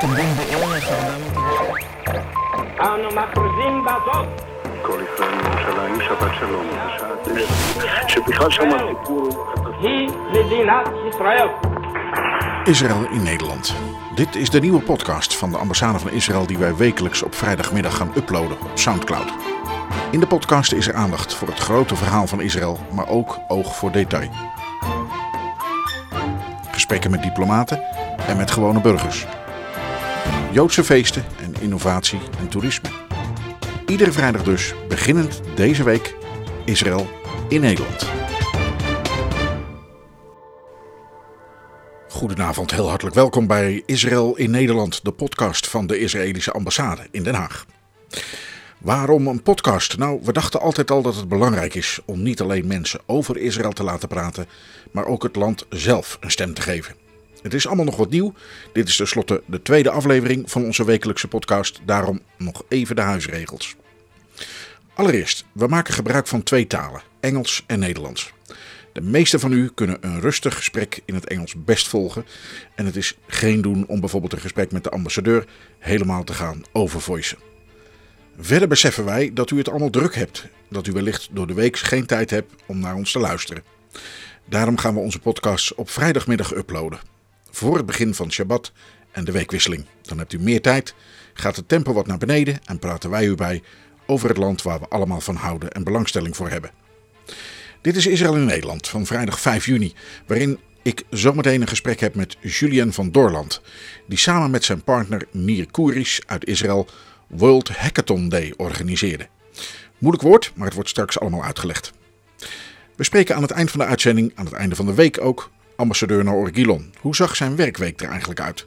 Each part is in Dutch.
תמרון בערך 400 אנו מכריזים בזאת כל ישראל מירושלים, שבת שלום, בשעה תשע, שבכלל שם הסיפור הוא... היא מדינת ישראל. Israël in Nederland. Dit is de nieuwe podcast van de ambassade van Israël die wij wekelijks op vrijdagmiddag gaan uploaden op Soundcloud. In de podcast is er aandacht voor het grote verhaal van Israël, maar ook oog voor detail. Gesprekken met diplomaten en met gewone burgers. Joodse feesten en innovatie en toerisme. Iedere vrijdag dus, beginnend deze week, Israël in Nederland. Goedenavond, heel hartelijk welkom bij Israël in Nederland, de podcast van de Israëlische ambassade in Den Haag. Waarom een podcast? Nou, we dachten altijd al dat het belangrijk is om niet alleen mensen over Israël te laten praten, maar ook het land zelf een stem te geven. Het is allemaal nog wat nieuw. Dit is tenslotte de tweede aflevering van onze wekelijkse podcast, daarom nog even de huisregels. Allereerst, we maken gebruik van twee talen, Engels en Nederlands. De meeste van u kunnen een rustig gesprek in het Engels best volgen. En het is geen doen om bijvoorbeeld een gesprek met de ambassadeur helemaal te gaan overvoicen. Verder beseffen wij dat u het allemaal druk hebt. Dat u wellicht door de week geen tijd hebt om naar ons te luisteren. Daarom gaan we onze podcasts op vrijdagmiddag uploaden. Voor het begin van Shabbat en de weekwisseling. Dan hebt u meer tijd, gaat het tempo wat naar beneden en praten wij u bij over het land waar we allemaal van houden en belangstelling voor hebben. Dit is Israël in Nederland van vrijdag 5 juni, waarin ik zometeen een gesprek heb met Julien van Dorland, die samen met zijn partner Nir Kourish uit Israël World Hackathon Day organiseerde. Moeilijk woord, maar het wordt straks allemaal uitgelegd. We spreken aan het eind van de uitzending, aan het einde van de week ook, ambassadeur Naor Gilon. Hoe zag zijn werkweek er eigenlijk uit?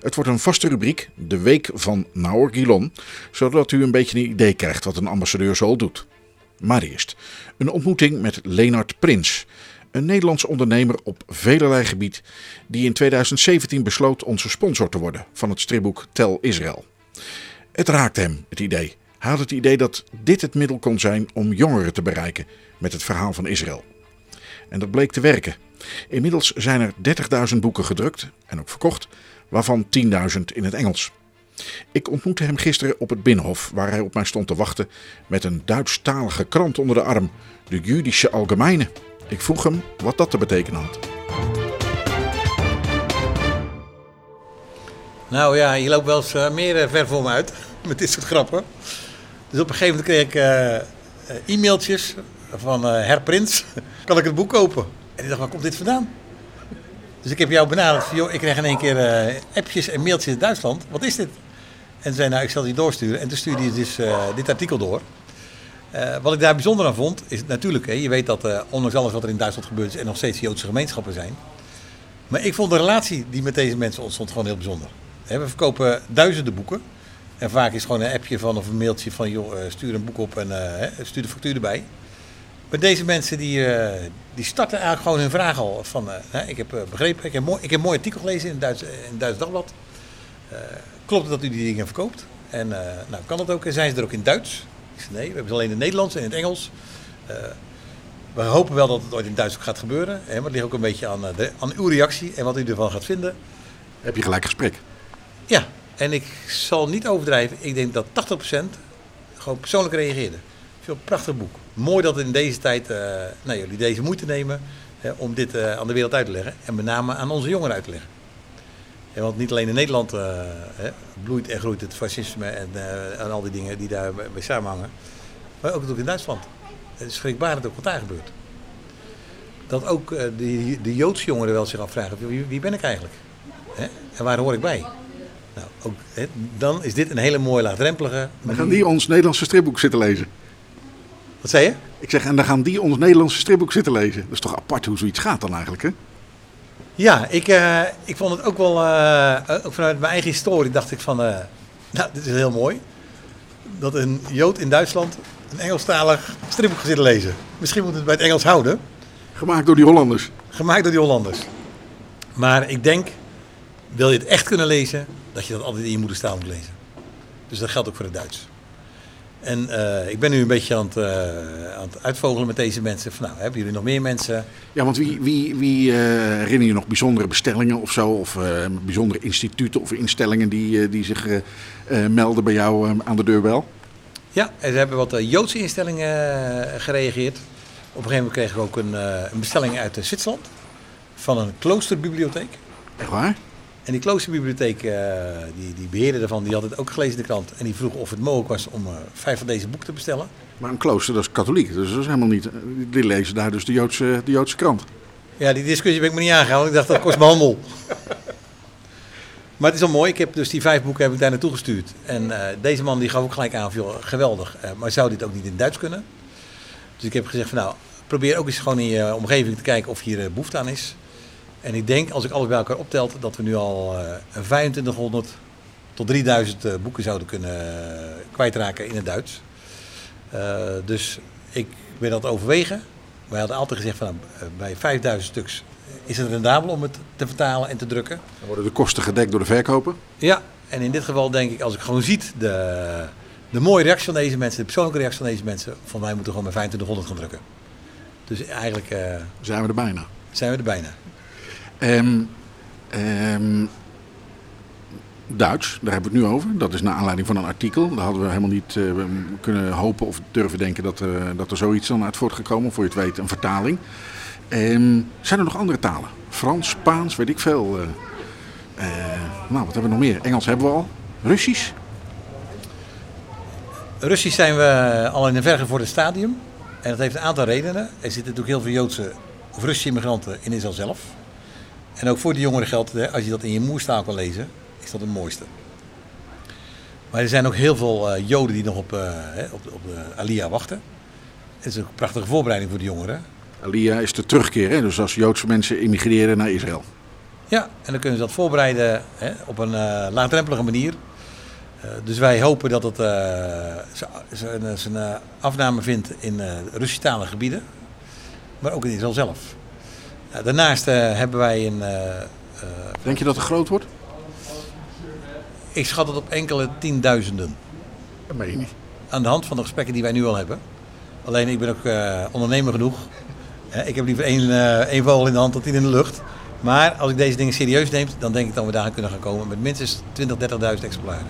Het wordt een vaste rubriek, de week van Naor Gilon, zodat u een beetje een idee krijgt wat een ambassadeur zoal doet. Maar eerst, een ontmoeting met Leenart Prins, een Nederlands ondernemer op velerlei gebied, die in 2017 besloot onze sponsor te worden van het stripboek Tel Israël. Het raakte hem, het idee. Hij had het idee dat dit het middel kon zijn om jongeren te bereiken met het verhaal van Israël. En dat bleek te werken. Inmiddels zijn er 30.000 boeken gedrukt en ook verkocht, waarvan 10.000 in het Engels. Ik ontmoette hem gisteren op het Binnenhof, waar hij op mij stond te wachten met een Duitsstalige krant onder de arm, de Jüdische Allgemeine. Ik vroeg hem wat dat te betekenen had. Nou ja, je loopt wel eens eh, meer eh, ver voor me uit met dit soort grappen. Dus op een gegeven moment kreeg ik eh, e-mailtjes van eh Her Prins. kan ik het boek kopen? En ik dacht, waar komt dit vandaan? Dus ik heb jou benaderd. van, Joh, ik kreeg in één keer eh, appjes en mailtjes in Duitsland. Wat is dit? En ze zei, nou, ik zal die doorsturen. En toen stuurde je dus eh, dit artikel door. Wat ik daar bijzonder aan vond, is natuurlijk, hè, je weet dat ondanks alles wat er in Duitsland gebeurt er nog steeds Joodse gemeenschappen zijn. Maar ik vond de relatie die met deze mensen ontstond gewoon heel bijzonder. We verkopen duizenden boeken. En vaak is gewoon een appje van of een mailtje van, joh, stuur een boek op en stuur de factuur erbij. Maar deze mensen die, eh, die starten eigenlijk gewoon hun vraag al van, eh, ik heb eh, begrepen, ik heb, mooi, ik heb een mooi artikel gelezen in het Duits, in het Duits Dagblad. Klopt het dat u die dingen verkoopt? En nou, kan dat ook? En zijn ze er ook in Duits? Ik zei, nee, we hebben ze alleen in het Nederlands en in het Engels. We hopen wel dat het ooit in Duits ook gaat gebeuren. Hè, maar het ligt ook een beetje aan, de, aan uw reactie en wat u ervan gaat vinden. Heb je gelijk gesprek? Ja, en ik zal niet overdrijven. Ik denk dat 80% gewoon persoonlijk reageerde. Een prachtig boek. Mooi dat in deze tijd eh, nou, jullie deze moeite nemen om dit eh, aan de wereld uit te leggen. En met name aan onze jongeren uit te leggen. Want niet alleen in Nederland eh, bloeit en groeit het fascisme en, en al die dingen die bij samenhangen. Maar ook natuurlijk in Duitsland. Het is schrikbarend ook wat daar gebeurt. Dat ook de, de Joodse jongeren wel zich afvragen, wie, wie ben ik eigenlijk? Hè? En waar hoor ik bij? Nou, ook, hè, dan is dit een hele mooie laagdrempelige. Dan gaan die ons Nederlandse stripboek zitten lezen. Wat zei je? Ik zeg, en dan gaan die ons Nederlandse stripboek zitten lezen. Dat is toch apart hoe zoiets gaat dan eigenlijk, hè? Ja, ik, eh, ik vond het ook wel, eh, ook vanuit mijn eigen historie dacht ik van, eh, nou, dit is heel mooi. Dat een Jood in Duitsland een Engelstalig stripboek gaat zitten lezen. Misschien moet het bij het Engels houden, Gemaakt door die Hollanders. gemaakt door die Hollanders. Maar ik denk, wil je het echt kunnen lezen, dat je dat altijd in je moederstaal moet lezen. Dus dat geldt ook voor het Duits. En eh, ik ben nu een beetje aan het, eh, aan het uitvogelen met deze mensen. Van, nou, hebben jullie nog meer mensen? Ja, want wie, wie, wie eh, herinner je nog bijzondere bestellingen of zo? Of bijzondere instituten of instellingen die, die zich melden bij jou aan de deurbel? Ja, er hebben wat Joodse instellingen gereageerd. Op een gegeven moment kreeg ik ook een, een bestelling uit Zwitserland. Van een kloosterbibliotheek. Echt waar? En die kloosterbibliotheek, eh, die, die beheerder daarvan, die had het ook gelezen in de krant. En die vroeg of het mogelijk was om eh, vijf van deze boeken te bestellen. Maar een klooster, dat is katholiek. Dus dat is helemaal niet... Die lezen daar dus de Joodse, de Joodse krant. Ja, die discussie ben ik me niet aangegaan, want ik dacht dat kost me handel. Maar het is al mooi, ik heb dus die vijf boeken heb ik daar naartoe gestuurd. En eh, deze man die gaf ook gelijk aan, van, joh, geweldig, eh, maar zou dit ook niet in Duits kunnen? Dus ik heb gezegd van nou, probeer ook eens gewoon in je omgeving te kijken of hier eh, behoefte aan is. En ik denk, als ik alles bij elkaar optelt, dat we nu al eh, een 2500 tot 3000 eh, boeken zouden kunnen eh, kwijtraken in het Duits. Eh, dus ik ben dat overwegen. Wij hadden altijd gezegd van nou, eh, bij 5000 stuks is het rendabel om het te vertalen en te drukken. Dan worden de kosten gedekt door de verkoper. Ja, en in dit geval denk ik, als ik gewoon ziet de, de mooie reactie van deze mensen, de persoonlijke reactie van deze mensen, van wij moeten gewoon met 2500 gaan drukken. Dus eigenlijk eh, Zijn we er bijna. zijn we er bijna. Ehm, ehm, Duits, daar hebben we het nu over. Dat is naar aanleiding van een artikel. Daar hadden we helemaal niet eh, kunnen hopen of durven denken dat, dat er zoiets dan uit voortgekomen. Voor je het weet, een vertaling. Ehm, zijn er nog andere talen? Frans, Spaans, weet ik veel. eh, eh, nou, wat hebben we nog meer? Engels hebben we al. Russisch? Russisch zijn we al in een vergevorderd stadium. En dat heeft een aantal redenen. Er zitten natuurlijk heel veel Joodse of Russische immigranten in Israël zelf. En ook voor de jongeren geldt, hè, als je dat in je moerstaal kan lezen, is dat het mooiste. Maar er zijn ook heel veel eh, Joden die nog op, hè, op, op de Aliyah wachten. Het is ook een prachtige voorbereiding voor de jongeren. Aliyah is de terugkeer, hè? dus als Joodse mensen immigreren naar Israël. Ja, en dan kunnen ze dat voorbereiden hè, op een eh, laagdrempelige manier. Dus wij hopen dat het zijn, afname vindt in Russisch-talige gebieden, maar ook in Israël zelf. Nou, daarnaast eh, hebben wij een, eh, eh, Denk je dat het groot wordt? ik schat het op enkele tienduizenden. Dat meen je niet. Aan de hand van de gesprekken die wij nu al hebben. Alleen ik ben ook ondernemer genoeg. Ik heb liever één, één vogel in de hand dan tien in de lucht. Maar als ik deze dingen serieus neem, dan denk ik dat we daar kunnen gaan komen met minstens 20.000, 30.000 exemplaren.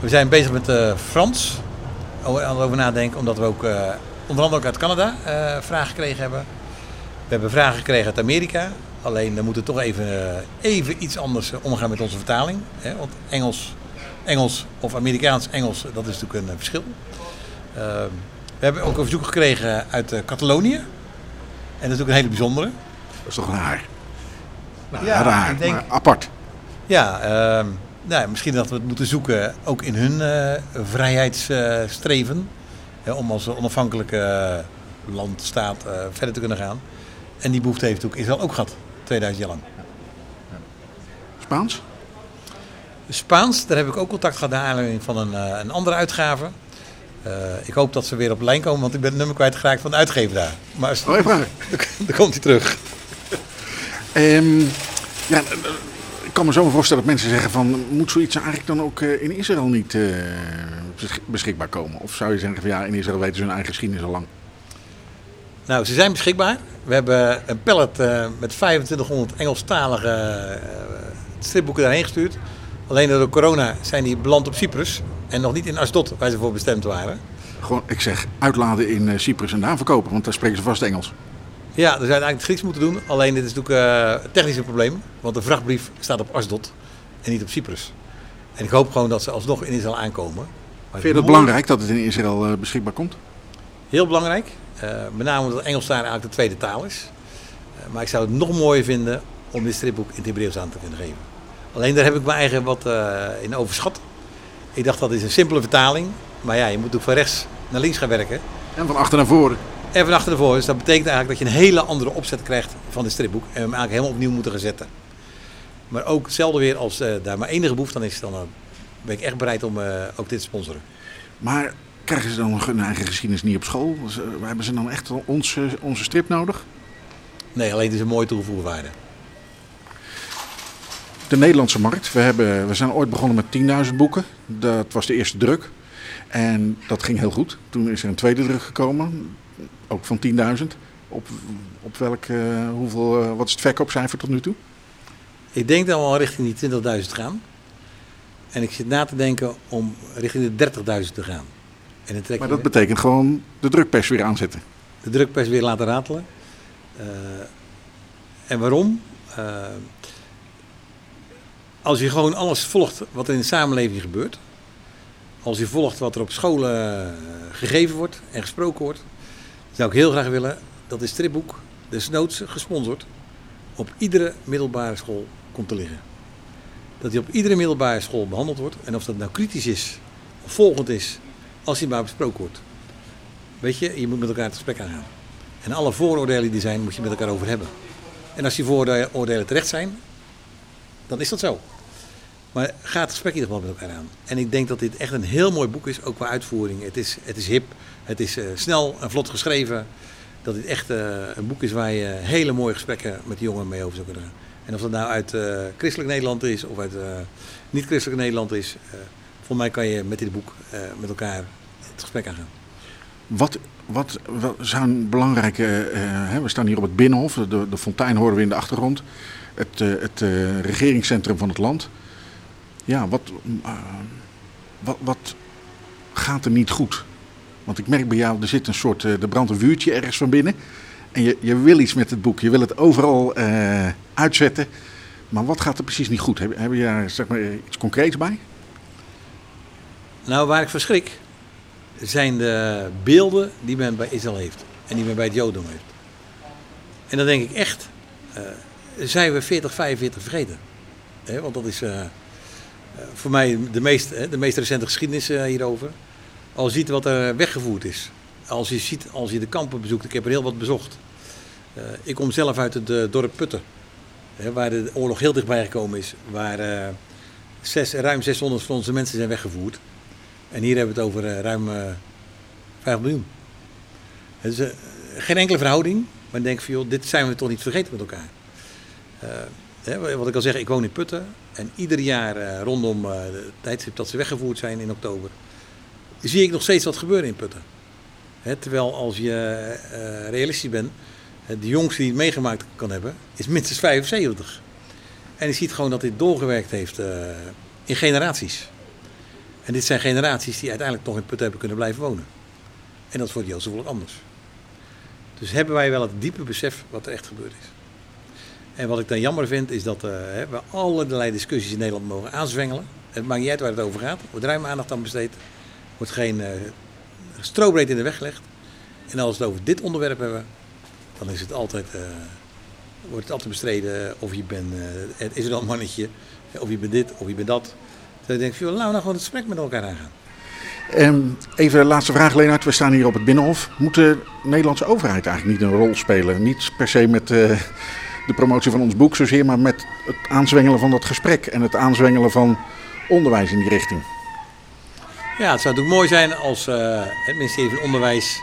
We zijn bezig met eh, Frans. O- aan het over nadenken, omdat we ook onder andere ook uit Canada eh, vragen gekregen hebben. We hebben vragen gekregen uit Amerika. Alleen dan moeten we toch even, eh, even iets anders eh, omgaan met onze vertaling. Hè? Want Engels, Engels of Amerikaans-Engels, dat is natuurlijk een verschil. Eh, we hebben ook een verzoek gekregen uit Catalonië. En dat is ook een hele bijzondere. Dat is toch raar? Nou, Ja, raar, ik denk- maar apart. Ja, ehm, nou, misschien dat we het moeten zoeken ook in hun vrijheidsstreven. Om als onafhankelijke eh, land, staat eh, verder te kunnen gaan. En die behoefte heeft ook Israël ook gehad, 2000 jaar lang. Spaans? Spaans, daar heb ik ook contact gehad naar aanleiding van een, eh, een andere uitgave. Ik hoop dat ze weer op lijn komen, want ik ben het nummer kwijtgeraakt van de uitgever daar. Maar als- Oh, vragen. dan komt hij terug. Ehm, ja, ik kan me zo voorstellen dat mensen zeggen van... moet zoiets eigenlijk dan ook in Israël niet beschikbaar komen? Of zou je zeggen van ja, in Israël weten ze hun eigen geschiedenis al lang? Nou, ze zijn beschikbaar. We hebben een pallet eh, met 2500 Engelstalige eh, stripboeken daarheen gestuurd. Alleen door corona zijn die beland op Cyprus en nog niet in Asdod, waar ze voor bestemd waren. Gewoon, ik zeg, uitladen in eh, Cyprus en daar verkopen, want daar spreken ze vast Engels. Ja, dus eigenlijk het Grieks moeten doen. Alleen dit is natuurlijk eh, een technisch probleem, want de vrachtbrief staat op Asdod en niet op Cyprus. En ik hoop gewoon dat ze alsnog in Israël aankomen. Vind je dat belangrijk dat het in Israël eh, beschikbaar komt? Heel belangrijk. Eh, met name omdat Engels daar eigenlijk de tweede taal is. Eh, maar ik zou het nog mooier vinden om dit stripboek in het Hebreeuws aan te kunnen geven. Alleen daar heb ik mijn eigen wat in overschat. Ik dacht dat is een simpele vertaling. Maar ja, je moet ook van rechts naar links gaan werken. En van achter naar voren. En van achter naar voren. Dus dat betekent eigenlijk dat je een hele andere opzet krijgt van dit stripboek. En we hem eigenlijk helemaal opnieuw moeten gaan zetten. Maar ook hetzelfde weer als daar maar enige behoefte aan is. Dan ben ik echt bereid om eh, ook dit te sponsoren. Maar krijgen ze dan hun eigen geschiedenis niet op school? Eh, hebben ze dan echt onze, onze strip nodig? Nee, alleen het is een mooie toegevoegde waarde. de Nederlandse markt. We, hebben, we zijn ooit begonnen met 10.000 boeken. Dat was de eerste druk. En dat ging heel goed. Toen is er een tweede druk gekomen, ook van 10.000. Op, op welk, eh, hoeveel, wat is het verkoopcijfer tot nu toe? Ik denk dat we al richting die 20.000 gaan. En ik zit na te denken om richting de 30.000 te gaan. En dan trek Maar dat betekent gewoon de drukpers weer aanzetten. de drukpers weer laten ratelen. Eh, en waarom? Eh, als je gewoon alles volgt wat er in de samenleving gebeurt. Als je volgt wat er op scholen eh, gegeven wordt en gesproken wordt. Zou ik heel graag willen dat dit stripboek, desnoods gesponsord, op iedere middelbare school komt te liggen. Dat hij op iedere middelbare school behandeld wordt. En of dat nou kritisch is of volgend is, als hij maar besproken wordt. Weet je, je moet met elkaar het gesprek aangaan. En alle vooroordelen die zijn, moet je met elkaar over hebben. En als die vooroordelen terecht zijn, dan is dat zo. Maar ga het gesprek in ieder geval met elkaar aan. En ik denk dat dit echt een heel mooi boek is, ook qua uitvoering. Het is, het is hip, het is eh, snel en vlot geschreven. Dat dit echt eh, een boek is waar je hele mooie gesprekken met jongeren mee over zou kunnen gaan. En of dat nou uit eh, christelijk Nederland is of uit niet-christelijk Nederland is. volgens mij kan je met dit boek met elkaar het gesprek aangaan. Wat, wat, wat zijn belangrijke. eh, hè, we staan hier op het Binnenhof. De, de fontein horen we in de achtergrond. Het, eh, het eh, regeringscentrum van het land. Ja, wat, eh, wat, wat gaat er niet goed? Want ik merk bij jou, er zit een soort. eh, er brandt een vuurtje ergens van binnen. En je, je wil iets met het boek. Je wil het overal eh, uitzetten. Maar wat gaat er precies niet goed? Heb, heb je daar zeg maar, iets concreets bij? Nou, waar ik van schrik, zijn de beelden die men bij Israël heeft. En die men bij het Jodendom heeft. En dan denk ik echt, eh, zijn we 40, 45 vergeten. Want dat is eh, eh, voor mij de meest, de meest recente geschiedenis eh, hierover. Je ziet wat er weggevoerd is. Als je, ziet, als je de kampen bezoekt, ik heb er heel wat bezocht. Ik kom zelf uit het dorp Putten. Waar de oorlog heel dichtbij gekomen is. Waar eh, ruim 600 van onze mensen zijn weggevoerd. En hier hebben we het over eh, ruim eh 5 miljoen. Het is eh, geen enkele verhouding, maar dan denk ik van joh, dit zijn we toch niet vergeten met elkaar. Eh, hè, wat ik al zeg, ik woon in Putten en ieder jaar eh, rondom eh het tijdstip dat ze weggevoerd zijn in oktober, zie ik nog steeds wat gebeuren in Putten. Hè, terwijl als je eh, realistisch bent, eh, de jongste die het meegemaakt kan hebben, is minstens 75. En je ziet gewoon dat dit doorgewerkt heeft eh, in generaties. En dit zijn generaties die uiteindelijk toch in Putten hebben kunnen blijven wonen. En dat is voor het Joodse anders. Dus hebben wij wel het diepe besef wat er echt gebeurd is. En wat ik dan jammer vind, is dat eh, we allerlei discussies in Nederland mogen aanzwengelen. Het maakt niet uit waar het over gaat. Wordt ruim aandacht aan besteed. Wordt geen eh strobreed in de weg gelegd. En als we het over dit onderwerp hebben, dan is het altijd, eh, wordt het altijd bestreden of je bent eh, het Israël mannetje, of je bent dit, of je bent dat. Dus ik denk, joh, laten we nou gewoon het gesprek met elkaar aangaan. Ehm, even de laatste vraag, Leenaert. We staan hier op het Binnenhof. Moet de Nederlandse overheid eigenlijk niet een rol spelen? Niet per se met eh, de promotie van ons boek zozeer, maar met het aanzwengelen van dat gesprek en het aanzwengelen van onderwijs in die richting. Ja, het zou natuurlijk mooi zijn als het ministerie van Onderwijs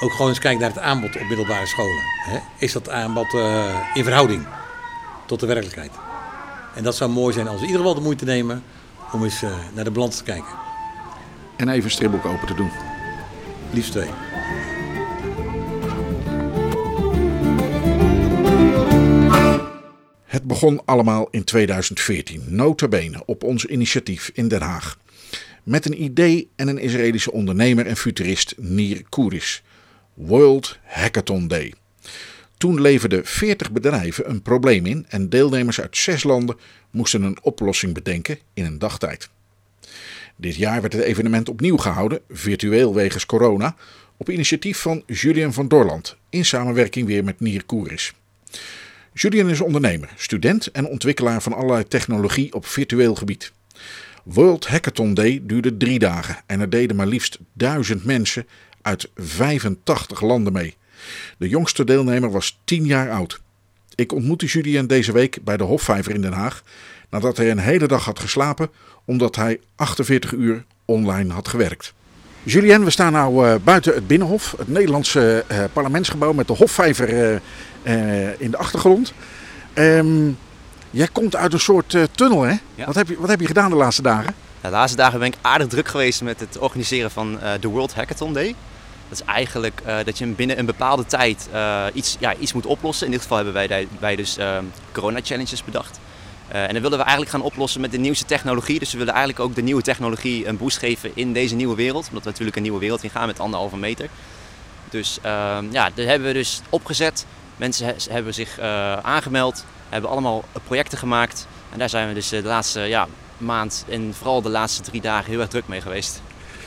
ook gewoon eens kijkt naar het aanbod op middelbare scholen. Hè? Is dat aanbod eh, in verhouding tot de werkelijkheid? En dat zou mooi zijn als we in ieder geval de moeite nemen om eens eh, naar de balans te kijken. En even een stripboek open te doen. Liefst twee. Het begon allemaal in 2014, notabene op ons initiatief in Den Haag. Met een idee en een Israëlische ondernemer en futurist Nir Kouris. World Hackathon Day. Toen leverden 40 bedrijven een probleem in en deelnemers uit zes landen moesten een oplossing bedenken in een dagtijd. Dit jaar werd het evenement opnieuw gehouden, virtueel wegens corona, op initiatief van Julian van Dorland, in samenwerking weer met Nier Kouris. Julian is ondernemer, student en ontwikkelaar van allerlei technologie op virtueel gebied. World Hackathon Day duurde drie dagen en er deden maar liefst duizend mensen uit 85 landen mee. De jongste deelnemer was 10 jaar oud. Ik ontmoette Julian deze week bij de Hofvijver in Den Haag nadat hij een hele dag had geslapen omdat hij 48 uur online had gewerkt. Julien, we staan nu uh, buiten het Binnenhof, het Nederlandse uh, parlementsgebouw met de Hofvijver uh, in de achtergrond. Um, Jij komt uit een soort eh, tunnel, hè? Ja. Wat, heb je, wat heb je gedaan de laatste dagen? De laatste dagen ben ik aardig druk geweest met het organiseren van eh, de World Hackathon Day. Dat is eigenlijk eh, dat je binnen een bepaalde tijd eh, iets, ja, iets moet oplossen. In dit geval hebben wij, wij- dus ehm, corona-challenges bedacht. Eh, en dat wilden we eigenlijk gaan oplossen met de nieuwste technologie. Dus we willen eigenlijk ook de nieuwe technologie een boost geven in deze nieuwe wereld. Omdat we natuurlijk een nieuwe wereld in gaan met anderhalve meter. Dus ehm, ja, dat hebben we dus opgezet. Mensen he- hebben zich aangemeld, hebben allemaal projecten gemaakt. En daar zijn we dus de laatste ja, maand en vooral de laatste drie dagen heel erg druk mee geweest.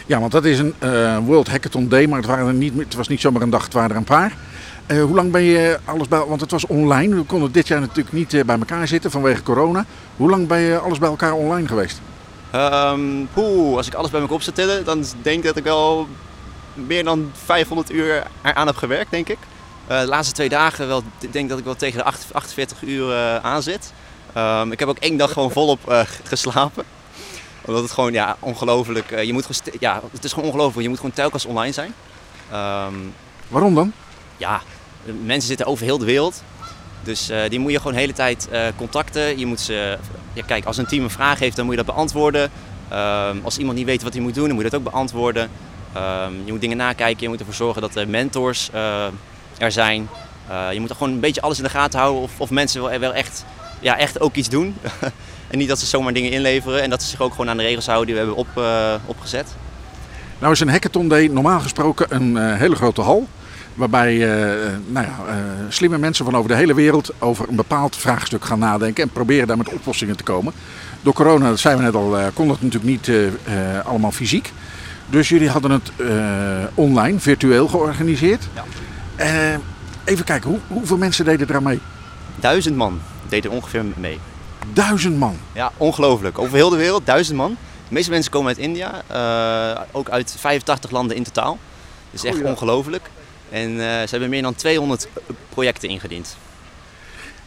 Ja, want dat is een eh, World Hackathon Day, maar het, waren er niet, het was niet zomaar een dag, het waren er een paar. Eh, hoe lang ben je alles bij, want het was online, we konden dit jaar natuurlijk niet eh, bij elkaar zitten vanwege corona. Hoe lang ben je alles bij elkaar online geweest? Poeh, als ik alles bij elkaar op zou dan denk ik dat ik wel meer dan 500 uur eraan heb gewerkt, denk ik. De laatste twee dagen wel, ik denk dat ik wel tegen de 8 48 uur aan zit. Ehm, ik heb ook één dag gewoon volop geslapen. Omdat het gewoon, ja, ongelooflijk, eh, je moet gewoon, ja, het is gewoon ongelooflijk, je moet gewoon telkens online zijn. Ehm, Waarom dan? ja, mensen zitten over heel de wereld. Dus eh, die moet je gewoon de hele tijd eh, contacten. Je moet ze, ja, kijk, als een team een vraag heeft, dan moet je dat beantwoorden. Ehm, als iemand niet weet wat hij moet doen, dan moet je dat ook beantwoorden. Ehm, je moet dingen nakijken, je moet ervoor zorgen dat er mentors er zijn. Je moet er gewoon een beetje alles in de gaten houden of, of mensen wel, wel echt, ja, echt ook iets doen. en niet dat ze zomaar dingen inleveren en dat ze zich ook gewoon aan de regels houden die we hebben op, eh, opgezet. Nou is een Hackathon Day normaal gesproken een eh, hele grote hal. Waarbij eh, nou ja, slimme mensen van over de hele wereld over een bepaald vraagstuk gaan nadenken en proberen daar met oplossingen te komen. Door corona, dat zijn we net al, kon dat natuurlijk niet allemaal fysiek. Dus jullie hadden het online, virtueel georganiseerd. Ja. Even kijken, hoe, hoeveel mensen deden er aan mee? Duizend man deden er ongeveer mee. Duizend man. Ja, ongelooflijk. Over heel de wereld, duizend man. De meeste mensen komen uit India, eh, ook uit 85 landen in totaal. Dat is echt ongelooflijk. En eh, ze hebben meer dan 200 projecten ingediend.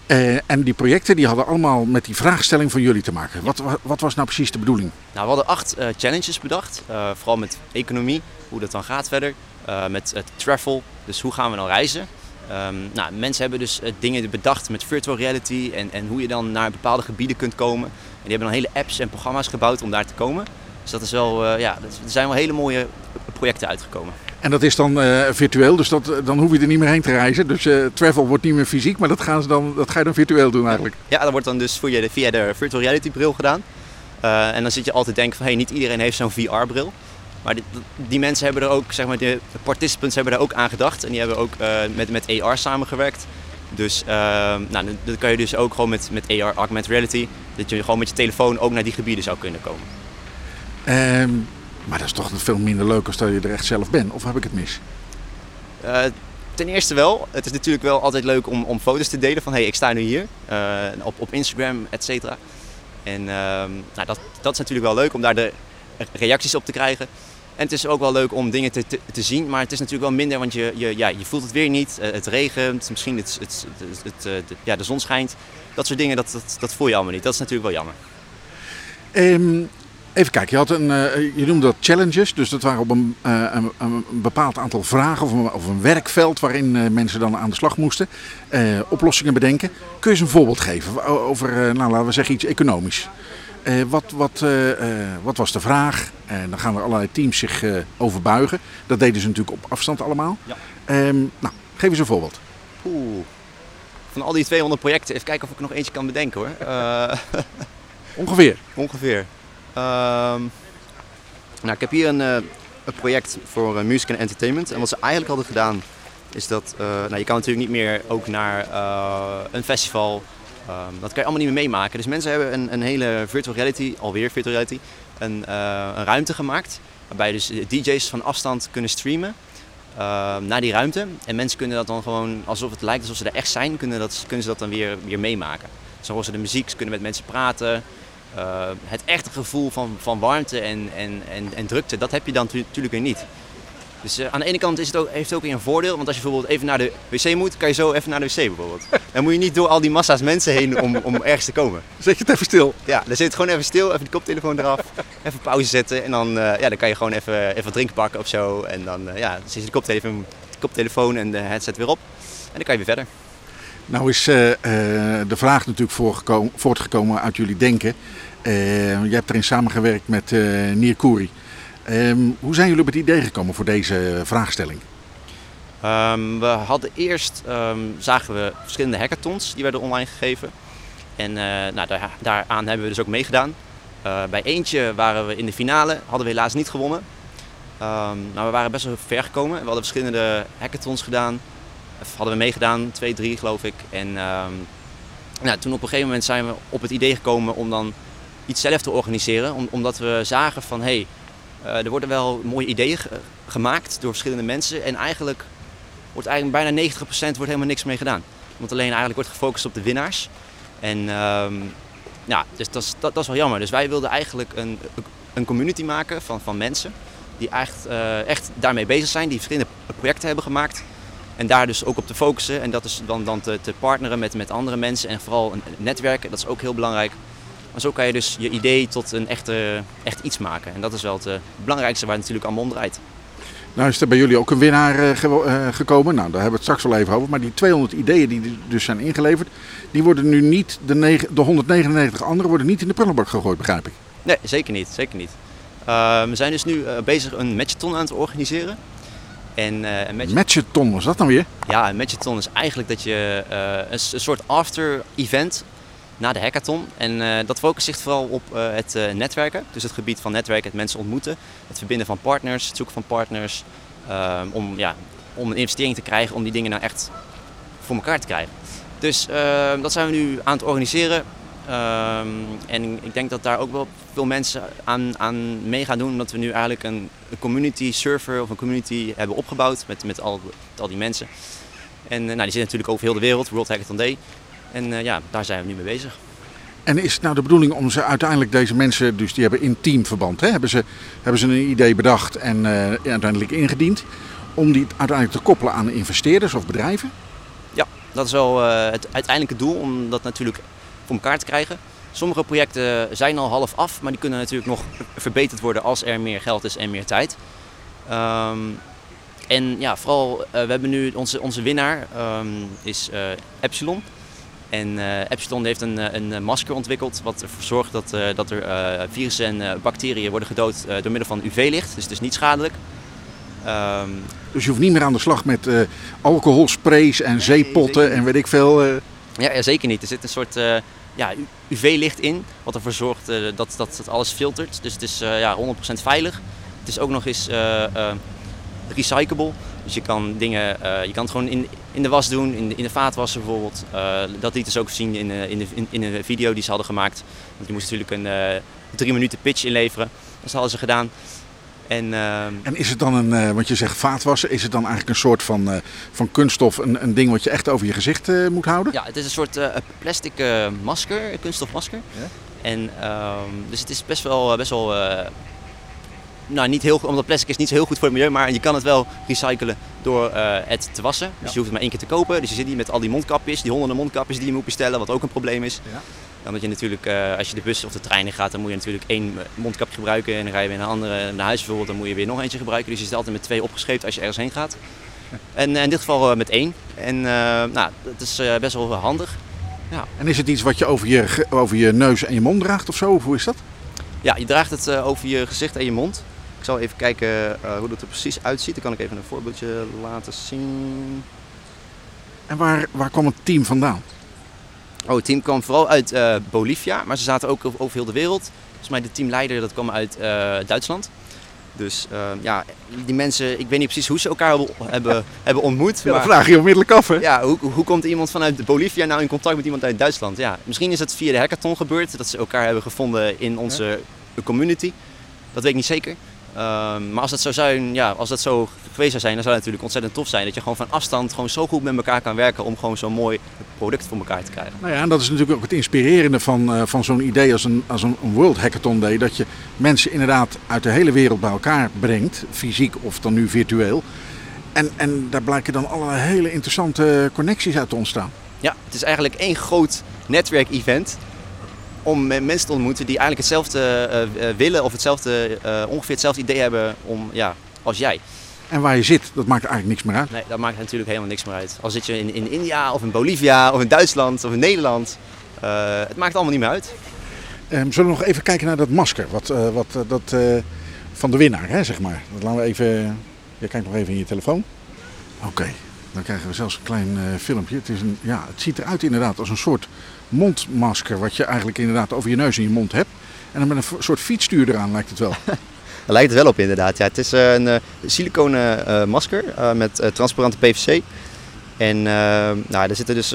Eh, en die projecten die hadden allemaal met die vraagstelling van jullie te maken. Wat, wat, was nou precies de bedoeling? Nou, we hadden acht challenges bedacht. vooral met economie, hoe dat dan gaat verder. Met travel, dus hoe gaan we nou reizen. Ehm, nou, mensen hebben dus eh, dingen bedacht met virtual reality en, en hoe je dan naar bepaalde gebieden kunt komen. En die hebben dan hele apps en programma's gebouwd om daar te komen. Dus dat is wel, eh, ja, dat- er zijn wel hele mooie projecten uitgekomen. En dat is dan eh, virtueel, dus dat, dan hoef je er niet meer heen te reizen. Dus travel wordt niet meer fysiek, maar dat, gaan ze dan, dat ga je dan virtueel doen eigenlijk. Ja, dat wordt dan dus via de, via de virtual reality bril gedaan. En dan zit je altijd te denken van, hey, niet iedereen heeft zo'n VR-bril. Maar die, die mensen hebben er ook, zeg maar, de participants hebben er ook aan gedacht. En die hebben ook eh, met, met AR samengewerkt. Dus eh, nou, dan kan je dus ook gewoon met, met AR, augmented reality, dat je gewoon met je telefoon ook naar die gebieden zou kunnen komen. Ehm, maar dat is toch veel minder leuk als dat je er echt zelf bent. Of heb ik het mis? Eh, ten eerste wel. Het is natuurlijk wel altijd leuk om, om foto's te delen van hey, ik sta nu hier. op, op Instagram, et cetera. En ehm, nou, dat, dat is natuurlijk wel leuk om daar de reacties op te krijgen. En het is ook wel leuk om dingen te, te, zien, maar het is natuurlijk wel minder, want je, je, ja, je voelt het weer niet. Eh, het regent, misschien het, het, het, eh, de, ja, de zon schijnt. Dat soort dingen, dat, dat, dat voel je allemaal niet. Dat is natuurlijk wel jammer. Ehm, even kijken, je, had een, eh, je noemde dat challenges. Dus dat waren op een, een, een bepaald aantal vragen of een, of een werkveld waarin mensen dan aan de slag moesten. oplossingen bedenken. Kun je eens een voorbeeld geven over, nou, laten we zeggen, iets economisch? Eh, wat, wat, eh, eh, wat was de vraag? En dan gaan er allerlei teams zich over buigen. Dat deden ze natuurlijk op afstand allemaal. Ja. Ehm, nou, geef eens een voorbeeld. Oeh. Van al die 200 projecten, even kijken of ik nog eentje kan bedenken hoor. Ongeveer. Ongeveer. Ehm, nou, ik heb hier een, een project voor music en entertainment. En wat ze eigenlijk hadden gedaan is dat... nou, je kan natuurlijk niet meer ook naar een festival. Ehm, dat kan je allemaal niet meer meemaken. Dus mensen hebben een, een hele virtual reality, alweer virtual reality, een, eh, een ruimte gemaakt. Waarbij dus DJ's van afstand kunnen streamen ehm, naar die ruimte. En mensen kunnen dat dan gewoon, alsof het lijkt alsof ze er echt zijn, kunnen, dat, kunnen ze dat dan weer, weer meemaken. Zo horen ze de muziek, ze kunnen met mensen praten. Uh, het echte gevoel van, van warmte en, en, en, en drukte, dat heb je dan natuurlijk weer niet. Dus uh, aan de ene kant is het ook, heeft het ook weer een voordeel, want als je bijvoorbeeld even naar de wc moet, kan je zo even naar de wc bijvoorbeeld. Dan moet je niet door al die massa's mensen heen om, om ergens te komen. Zet je het even stil. Ja, dan zit het gewoon even stil, even de koptelefoon eraf, even pauze zetten en dan, uh, ja, dan kan je gewoon even, even wat drinken pakken of zo. En dan, ja, dan zet je de koptelefoon, de koptelefoon en de headset weer op en dan kan je weer verder. Nou is eh, eh, de vraag natuurlijk voortgekomen uit jullie denken. Eh, je hebt erin samengewerkt met eh Nier Koeri. Ehm, hoe zijn jullie op het idee gekomen voor deze vraagstelling? Ehm, we hadden eerst, ehm, zagen we verschillende hackathons die werden online gegeven. En eh, nou, daar, daaraan hebben we dus ook meegedaan. Eh, bij eentje waren we in de finale, hadden we helaas niet gewonnen. Maar we waren best wel ver gekomen. We hadden verschillende hackathons gedaan. Of hadden we meegedaan, twee, drie geloof ik. En nou, toen op een gegeven moment zijn we op het idee gekomen om dan iets zelf te organiseren. Om- omdat we zagen van hé, hey, eh, er worden wel mooie ideeën ge- gemaakt door verschillende mensen. En eigenlijk wordt eigenlijk bijna 90% wordt helemaal niks mee gedaan. Want alleen eigenlijk wordt gefocust op de winnaars. En ehm, ja, dus dat is, dat, is wel jammer. Dus wij wilden eigenlijk een, een community maken van, van mensen die echt, eh, echt daarmee bezig zijn, die verschillende projecten hebben gemaakt. En daar dus ook op te focussen. En dat is dan, dan te, te partneren met, met andere mensen en vooral netwerken, dat is ook heel belangrijk. Maar zo kan je dus je idee tot een echte, echt iets maken. En dat is wel het eh, belangrijkste waar het natuurlijk allemaal om draait. Nou is er bij jullie ook een winnaar eh, eh, gekomen. Nou, daar hebben we het straks wel even over. Maar die 200 ideeën die dus zijn ingeleverd, die worden nu niet, de, negen- de 199 andere worden niet in de prullenbak gegooid, begrijp ik. Nee, zeker niet. Zeker niet. Eh, we zijn dus nu bezig een matchathon aan het organiseren. En eh, een match- Matchathon, was dat nou weer? ja, een matchathon is eigenlijk dat je een soort after-event na de hackathon. En eh, dat focust zich vooral op eh, het eh, netwerken. Dus het gebied van netwerken, het mensen ontmoeten. Het verbinden van partners, het zoeken van partners. eh, om, ja, om een investering te krijgen, om die dingen nou echt voor elkaar te krijgen. Dus eh, dat zijn we nu aan het organiseren. Ehm, en ik denk dat daar ook wel veel mensen aan, aan mee gaan doen. Omdat we nu eigenlijk een, community server of een community hebben opgebouwd met, met, al, al die mensen. En nou, die zitten natuurlijk over heel de wereld, World Hackathon Day. En eh, ja, daar zijn we nu mee bezig. En is het nou de bedoeling om ze uiteindelijk, deze mensen, dus die hebben in teamverband, hè, hebben, ze, hebben ze een idee bedacht en eh, uiteindelijk ingediend, om die uiteindelijk te koppelen aan investeerders of bedrijven? Ja, dat is wel eh, het uiteindelijke doel om dat natuurlijk voor elkaar te krijgen. Sommige projecten zijn al half af, maar die kunnen natuurlijk nog verbeterd worden als er meer geld is en meer tijd. Ehm, en ja, vooral, we hebben nu onze, onze winnaar is is Epsilon. En eh, Epsilon heeft een, eh, een masker ontwikkeld wat ervoor zorgt dat, eh, dat er eh, virussen en bacteriën worden gedood eh, door middel van UV-licht. Dus het is niet schadelijk. Ehm, Dus je hoeft niet meer aan de slag met eh, alcoholsprays en zeepotten en weet ik veel. eh. Ja, ja, zeker niet. Er zit een soort eh, ja, UV-licht in, wat ervoor zorgt eh, dat, dat het alles filtert. Dus het is eh, ja, 100% veilig. Het is ook nog eens recyclable. Dus je kan dingen, eh, je kan het gewoon in, in de was doen, in de, in de vaatwasser bijvoorbeeld. Eh, dat lieten ze ook zien in, eh, in, de, in, in een video die ze hadden gemaakt. Want je moest natuurlijk een drie minuten pitch inleveren. Dat hadden ze gedaan. En ehm, En is het dan een, want je zegt vaatwassen, is het dan eigenlijk een soort van, van kunststof, een, een ding wat je echt over je gezicht moet houden? Ja, het is een soort plastic masker, een kunststofmasker. En ehm, dus het is best wel, best wel nou niet heel, omdat plastic is niet zo heel goed voor het milieu, maar je kan het wel recyclen door eh, het te wassen. Dus je hoeft het maar één keer te kopen. Dus je zit niet met al die mondkapjes, die honderden mondkapjes die je moet bestellen, wat ook een probleem is. Ja. Moet je natuurlijk, eh, als je de bus of de trein in gaat, dan moet je natuurlijk één mondkapje gebruiken. En dan ga je weer naar een andere, naar huis bijvoorbeeld, dan moet je weer nog eentje gebruiken. Dus je zit altijd met twee opgescheept als je ergens heen gaat. En in dit geval eh, met één. En nou, dat is best wel handig. En is het iets wat je over je, over je neus en je mond draagt of zo? Of hoe is dat? Ja, je draagt het over je gezicht en je mond. Ik zal even kijken eh, hoe dat er precies uitziet. Dan kan ik even een voorbeeldje laten zien. En waar, waar kwam het team vandaan? Oh, het team kwam vooral uit eh, Bolivia, maar ze zaten ook over over heel de wereld. Volgens mij de teamleider dat kwam uit eh, Duitsland. Dus ja, die mensen, ik weet niet precies hoe ze elkaar hebben, hebben, ontmoet. Ja, dat maar vraag je onmiddellijk af, hè? ja, hoe, hoe komt iemand vanuit Bolivia nou in contact met iemand uit Duitsland? Ja, misschien is het via de hackathon gebeurd, dat ze elkaar hebben gevonden in onze community. Dat weet ik niet zeker. Ehm, maar als dat, zou zijn, ja, als dat zo geweest zou zijn, dan zou het natuurlijk ontzettend tof zijn. Dat je gewoon van afstand gewoon zo goed met elkaar kan werken om gewoon zo'n mooi product voor elkaar te krijgen. Nou ja, en dat is natuurlijk ook het inspirerende van, eh, van zo'n idee als een, als een een World Hackathon Day. Dat je mensen inderdaad uit de hele wereld bij elkaar brengt, fysiek of dan nu virtueel. En, en daar blijken dan allerlei hele interessante connecties uit te ontstaan. Ja, het is eigenlijk één groot netwerkevent om me- mensen te ontmoeten die eigenlijk hetzelfde eh, eh, willen of hetzelfde, eh, ongeveer hetzelfde idee hebben om, ja, als jij. En waar je zit, dat maakt eigenlijk niks meer uit. Nee, dat maakt natuurlijk helemaal niks meer uit. Al zit je in, in India of in Bolivia of in Duitsland of in Nederland. het maakt allemaal niet meer uit. Ehm, zullen we nog even kijken naar dat masker wat, wat, dat, van de winnaar, hè, zeg maar. Dat laten we even... Je kijkt nog even in je telefoon. Oké, dan krijgen we zelfs een klein filmpje. Het, is een, ja, het ziet eruit inderdaad als een soort mondmasker... wat je eigenlijk inderdaad over je neus en je mond hebt. En dan met een soort fietsstuur eraan lijkt het wel. Lijkt het wel op inderdaad. Ja, het is eh, een eh, siliconen eh, masker met transparante PVC. En nou, er zitten dus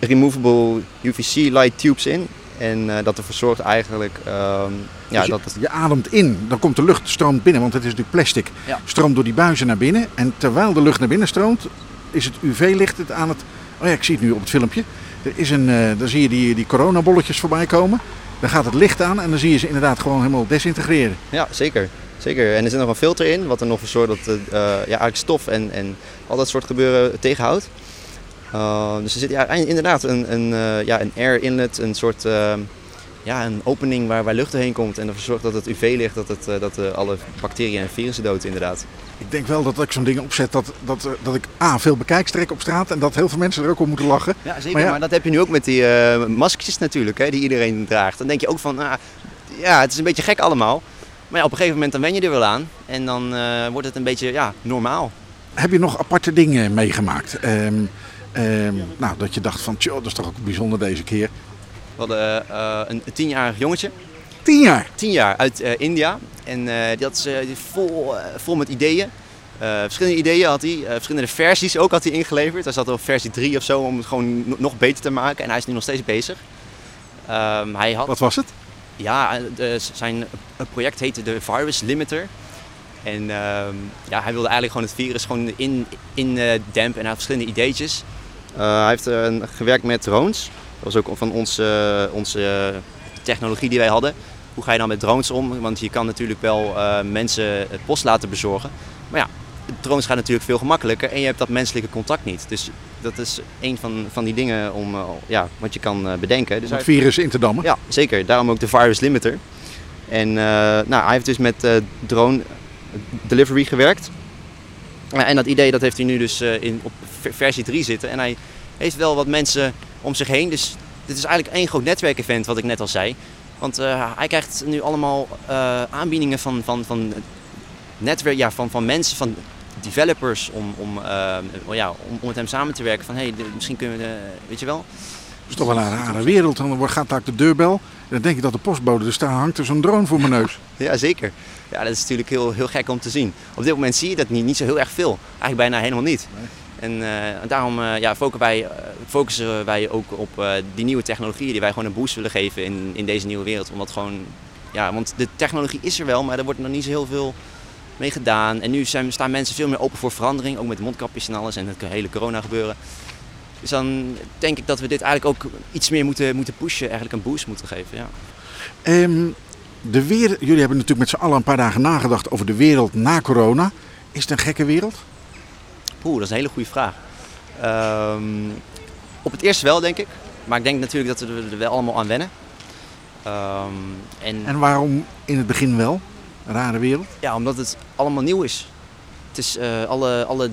removable UVC light tubes in. En dat ervoor zorgt eigenlijk ehm, ja, Dus je, dat het... je ademt in, dan komt de lucht stroomt binnen, want het is natuurlijk plastic. Ja. Stroomt door die buizen naar binnen. En terwijl de lucht naar binnen stroomt, is het UV-licht het aan het... Oh ja, ik zie het nu op het filmpje. Er is een, eh dan zie je die, die coronabolletjes voorbij komen. Dan gaat het licht aan en dan zie je ze inderdaad gewoon helemaal desintegreren. Ja, zeker. zeker. En er zit nog een filter in, wat er nog voor zorgt dat het, eh, ja, eigenlijk stof en, en al dat soort gebeuren tegenhoudt. Uh, dus er zit ja, inderdaad een, een, uh, ja, een air inlet, een soort uh, ja, een opening waar, waar lucht doorheen komt. En ervoor zorgt dat het UV-licht, dat, het, uh, dat alle bacteriën en virussen doodt inderdaad. Ik denk wel dat ik zo'n ding opzet dat, dat, dat ik A, veel bekijkstrek op straat en dat heel veel mensen er ook om moeten lachen. Ja, zeker. Maar, ja, maar dat heb je nu ook met die uh, maskers natuurlijk, hè, die iedereen draagt. Dan denk je ook van, ah, ja, het is een beetje gek allemaal. Maar ja, op een gegeven moment dan wen je er wel aan en dan uh, wordt het een beetje ja, normaal. Heb je nog aparte dingen meegemaakt? Um, um, nou, dat je dacht van, tjoh, dat is toch ook bijzonder deze keer. We hadden uh, een, een tienjarig jongetje. Tien jaar? Tien jaar uit uh, India. En die had vol, vol met ideeën. verschillende ideeën had hij. verschillende versies ook had hij ingeleverd. Hij zat op versie 3 of zo om het gewoon nog beter te maken. En hij is nu nog steeds bezig. Um, hij had... Wat was het? Ja, de, zijn project heette de Virus Limiter. En uh, ja, hij wilde eigenlijk gewoon het virus gewoon in, in uh, dempen en hij had verschillende ideetjes. Uh, hij heeft uh, gewerkt met drones. Dat was ook van onze, onze technologie die wij hadden. Hoe ga je dan met drones om? Want je kan natuurlijk wel mensen het post laten bezorgen. Maar ja, drones gaan natuurlijk veel gemakkelijker en je hebt dat menselijke contact niet. Dus dat is een van, van die dingen om, ja, wat je kan bedenken. Dus het virus in te dammen? Ja, zeker. Daarom ook de Virus Limiter. En nou, hij heeft dus met drone delivery gewerkt. En dat idee dat heeft hij nu dus in, op versie 3 zitten. En hij heeft wel wat mensen om zich heen. Dus dit is eigenlijk één groot netwerkevent, wat ik net al zei. Want uh, hij krijgt nu allemaal uh, aanbiedingen van, van, van, netwerk, ja, van, van mensen, van developers, om, om, uh, ja, om, om met hem samen te werken. Van hey, misschien kunnen we, weet je wel. Dat is toch wel een rare wereld. Dan gaat daar de deurbel. En dan denk ik dat de postbode er staat, hangt er zo'n drone voor mijn neus. Ja, zeker. Ja, dat is natuurlijk heel, heel gek om te zien. Op dit moment zie je dat niet, niet zo heel erg veel. Eigenlijk bijna helemaal niet. Nee. En uh, daarom uh, ja, focussen, wij, uh, focussen wij ook op die nieuwe technologieën die wij gewoon een boost willen geven in, in deze nieuwe wereld. Omdat gewoon, ja, want de technologie is er wel, maar er wordt nog niet zo heel veel mee gedaan. En nu zijn, staan mensen veel meer open voor verandering, ook met mondkapjes en alles en het hele corona gebeuren. Dus dan denk ik dat we dit eigenlijk ook iets meer moeten, moeten pushen, eigenlijk een boost moeten geven. Ja. Um, de wereld, jullie hebben natuurlijk met z'n allen een paar dagen nagedacht over de wereld na corona. Is het een gekke wereld? Dat is een hele goede vraag. Um, op het eerst wel, denk ik. Maar ik denk natuurlijk dat we er wel allemaal aan wennen. Um, en, en waarom in het begin wel? Een rare wereld? Ja, omdat het allemaal nieuw is. Het is uh, alle, alle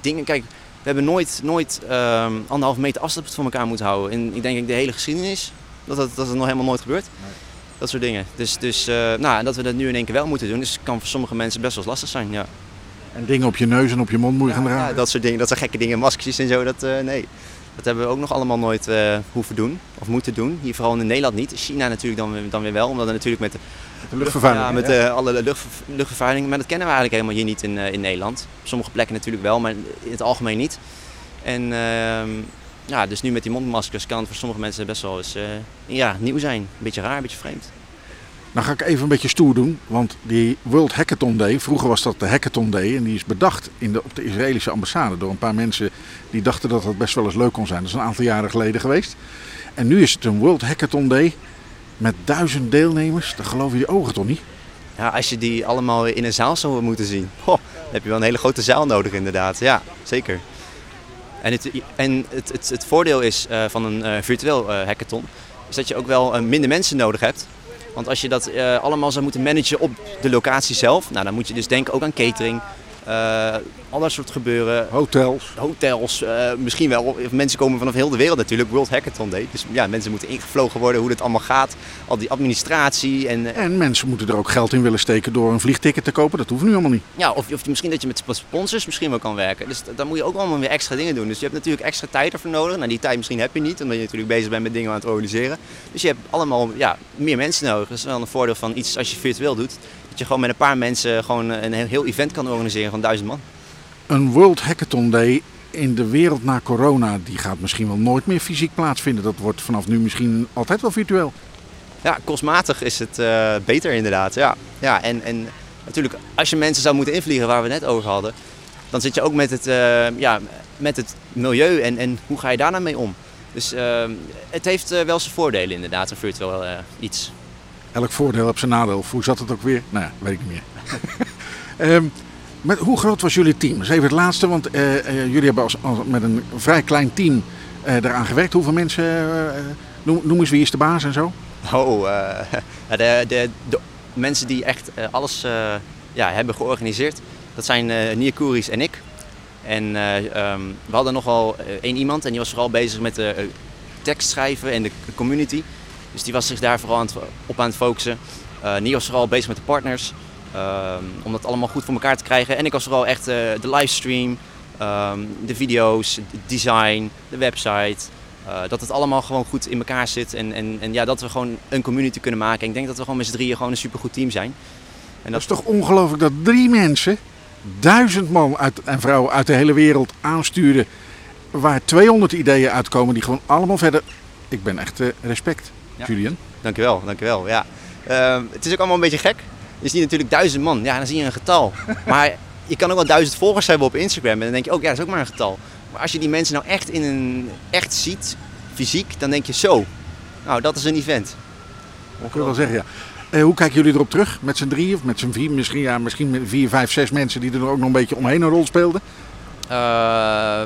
dingen. Kijk, we hebben nooit, nooit um, anderhalve meter afstand van elkaar moeten houden. En ik denk de hele geschiedenis dat het, dat nog helemaal nooit gebeurt. Nee. Dat soort dingen. Dus, dus uh, nou, dat we dat nu in één keer wel moeten doen, dus kan voor sommige mensen best wel lastig zijn. Ja. En dingen op je neus en op je mond moet je ja, gaan dragen? Ja, dat soort dingen. Dat zijn gekke dingen, maskers en zo. Dat, uh, nee, dat hebben we ook nog allemaal nooit uh, hoeven doen of moeten doen. Hier vooral in Nederland niet. China natuurlijk dan, dan weer wel, omdat er natuurlijk met de, de luchtvervuiling. Ja, met ja. alle lucht, luchtvervuiling. Maar dat kennen we eigenlijk helemaal hier niet in, in Nederland. Op sommige plekken natuurlijk wel, maar in het algemeen niet. En ehm, ja, dus nu met die mondmaskers kan het voor sommige mensen best wel eens ja, nieuw zijn. Een beetje raar, een beetje vreemd. Nou ga ik even een beetje stoer doen, want die World Hackathon Day, vroeger was dat de Hackathon Day en die is bedacht in de, op de Israëlische ambassade door een paar mensen die dachten dat dat best wel eens leuk kon zijn. Dat is een aantal jaren geleden geweest. En nu is het een World Hackathon Day met duizend deelnemers, dan geloof je je ogen toch niet? Ja, als je die allemaal in een zaal zou moeten zien, ho, dan heb je wel een hele grote zaal nodig inderdaad. Ja, zeker. En het, en het, het, voordeel is uh, van een uh, virtueel uh, hackathon, is dat je ook wel minder mensen nodig hebt. Want als je dat uh, allemaal zou moeten managen op de locatie zelf, nou, dan moet je dus denken ook aan catering. Eh, dat soort gebeuren. Hotels. Hotels, eh, misschien wel. Mensen komen vanaf heel de wereld natuurlijk. World Hackathon Day. Dus ja, mensen moeten ingevlogen worden hoe dat allemaal gaat. Al die administratie en... eh, En mensen moeten er ook geld in willen steken door een vliegticket te kopen. Dat hoeft nu allemaal niet. Ja, of, of misschien dat je met sponsors misschien wel kan werken. Dus dan moet je ook allemaal weer extra dingen doen. Dus je hebt natuurlijk extra tijd ervoor nodig. Nou, die tijd misschien heb je niet, omdat je natuurlijk bezig bent met dingen aan het organiseren. Dus je hebt allemaal ja, meer mensen nodig. Dat is wel een voordeel van iets als je virtueel doet. Dat je gewoon met een paar mensen gewoon een heel event kan organiseren van duizend man. Een World Hackathon Day in de wereld na corona, die gaat misschien wel nooit meer fysiek plaatsvinden. Dat wordt vanaf nu misschien altijd wel virtueel. Ja, kostmatig is het eh, beter inderdaad. Ja. Ja, en, en natuurlijk, als je mensen zou moeten invliegen waar we net over hadden, dan zit je ook met het, eh, ja, met het milieu en, en hoe ga je daar nou mee om. Dus eh, het heeft eh, wel zijn voordelen inderdaad, een virtueel iets. Elk voordeel heeft zijn nadeel. Hoe zat het ook weer? Nou ja, weet ik niet meer. Ehm, hoe groot was jullie team? Dat is even het laatste, want eh, eh, jullie hebben als, met een vrij klein team eh eraan gewerkt. Hoeveel mensen, eh, noem, eens wie is de baas en zo? Oh, de, de, de mensen die echt alles ja, hebben georganiseerd, dat zijn eh Nier Koeris en ik. En eh, ehm, we hadden nogal één iemand en die was vooral bezig met de eh, tekst schrijven en de community. Dus die was zich daar vooral aan het, op aan het focussen. Eh Nier was vooral bezig met de partners, ehm, om dat allemaal goed voor elkaar te krijgen. En ik was vooral echt eh, de livestream, ehm, de video's, het design, de website. Eh, dat het allemaal gewoon goed in elkaar zit en, en, en ja, dat we gewoon een community kunnen maken. En ik denk dat we gewoon met z'n drieën gewoon een supergoed team zijn. En Dat is toch ongelooflijk dat drie mensen, duizend man uit, en vrouwen uit de hele wereld aansturen. Waar 200 ideeën uitkomen die gewoon allemaal verder. Ik ben echt respect. Julian. Dankjewel, dankjewel. Ja. Ehm, het is ook allemaal een beetje gek. Je ziet natuurlijk duizend man, ja, dan zie je een getal. Maar je kan ook wel duizend volgers hebben op Instagram en dan denk je ook, ja, dat is ook maar een getal. Maar als je die mensen nou echt in een echt ziet, fysiek, dan denk je zo. Nou, dat is een event. Dat kun je wel zeggen, ja. Eh, hoe kijken jullie erop terug? Met z'n drie of met z'n vier? Misschien, ja, misschien met vier, vijf, zes mensen die er ook nog een beetje omheen een rol speelden. Eh,